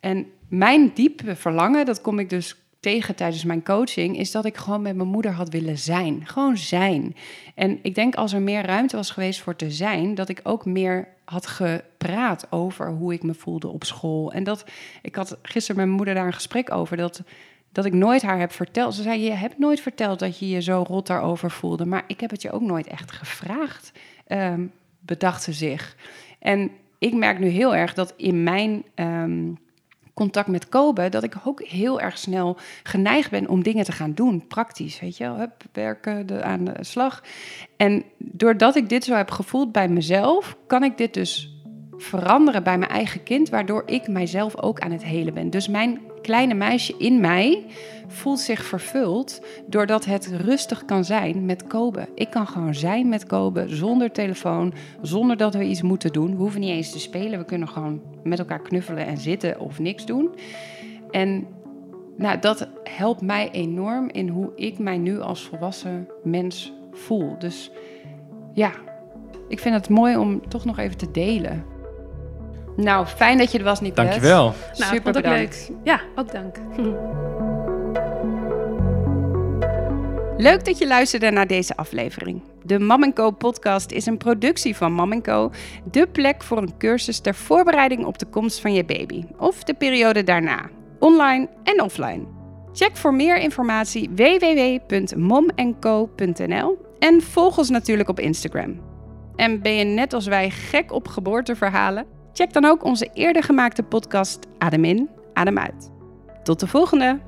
En mijn diepe verlangen, dat kom ik dus tegen tijdens mijn coaching... is dat ik gewoon met mijn moeder had willen zijn. Gewoon zijn. En ik denk als er meer ruimte was geweest voor te zijn... dat ik ook meer had gepraat over hoe ik me voelde op school. En dat, ik had gisteren met mijn moeder daar een gesprek over... dat dat ik nooit haar heb verteld. Ze zei, je hebt nooit verteld dat je je zo rot daarover voelde. Maar ik heb het je ook nooit echt gevraagd, ehm, bedacht ze zich. En ik merk nu heel erg dat in mijn ehm, contact met Kobe... dat ik ook heel erg snel geneigd ben om dingen te gaan doen. Praktisch, weet je wel. Hup, werken de, aan de slag. En doordat ik dit zo heb gevoeld bij mezelf... kan ik dit dus veranderen bij mijn eigen kind... waardoor ik mijzelf ook aan het helen ben. Dus mijn kleine meisje in mij voelt zich vervuld doordat het rustig kan zijn met Kobe. Ik kan gewoon zijn met Kobe zonder telefoon, zonder dat we iets moeten doen. We hoeven niet eens te spelen, we kunnen gewoon met elkaar knuffelen en zitten of niks doen. En nou, dat helpt mij enorm in hoe ik mij nu als volwassen mens voel. Dus ja, ik vind het mooi om toch nog even te delen. Nou, fijn dat je er was, Nicolas. Dankjewel. Nou, Super vond ik bedankt. leuk. Ja, ook dank. Leuk dat je luisterde naar deze aflevering. De Mam Co podcast is een productie van Mam Co, de plek voor een cursus ter voorbereiding op de komst van je baby of de periode daarna, online en offline. Check voor meer informatie www.momenco.nl en volg ons natuurlijk op Instagram. En ben je net als wij gek op geboorteverhalen? Check dan ook onze eerder gemaakte podcast Adem in, Adem uit. Tot de volgende!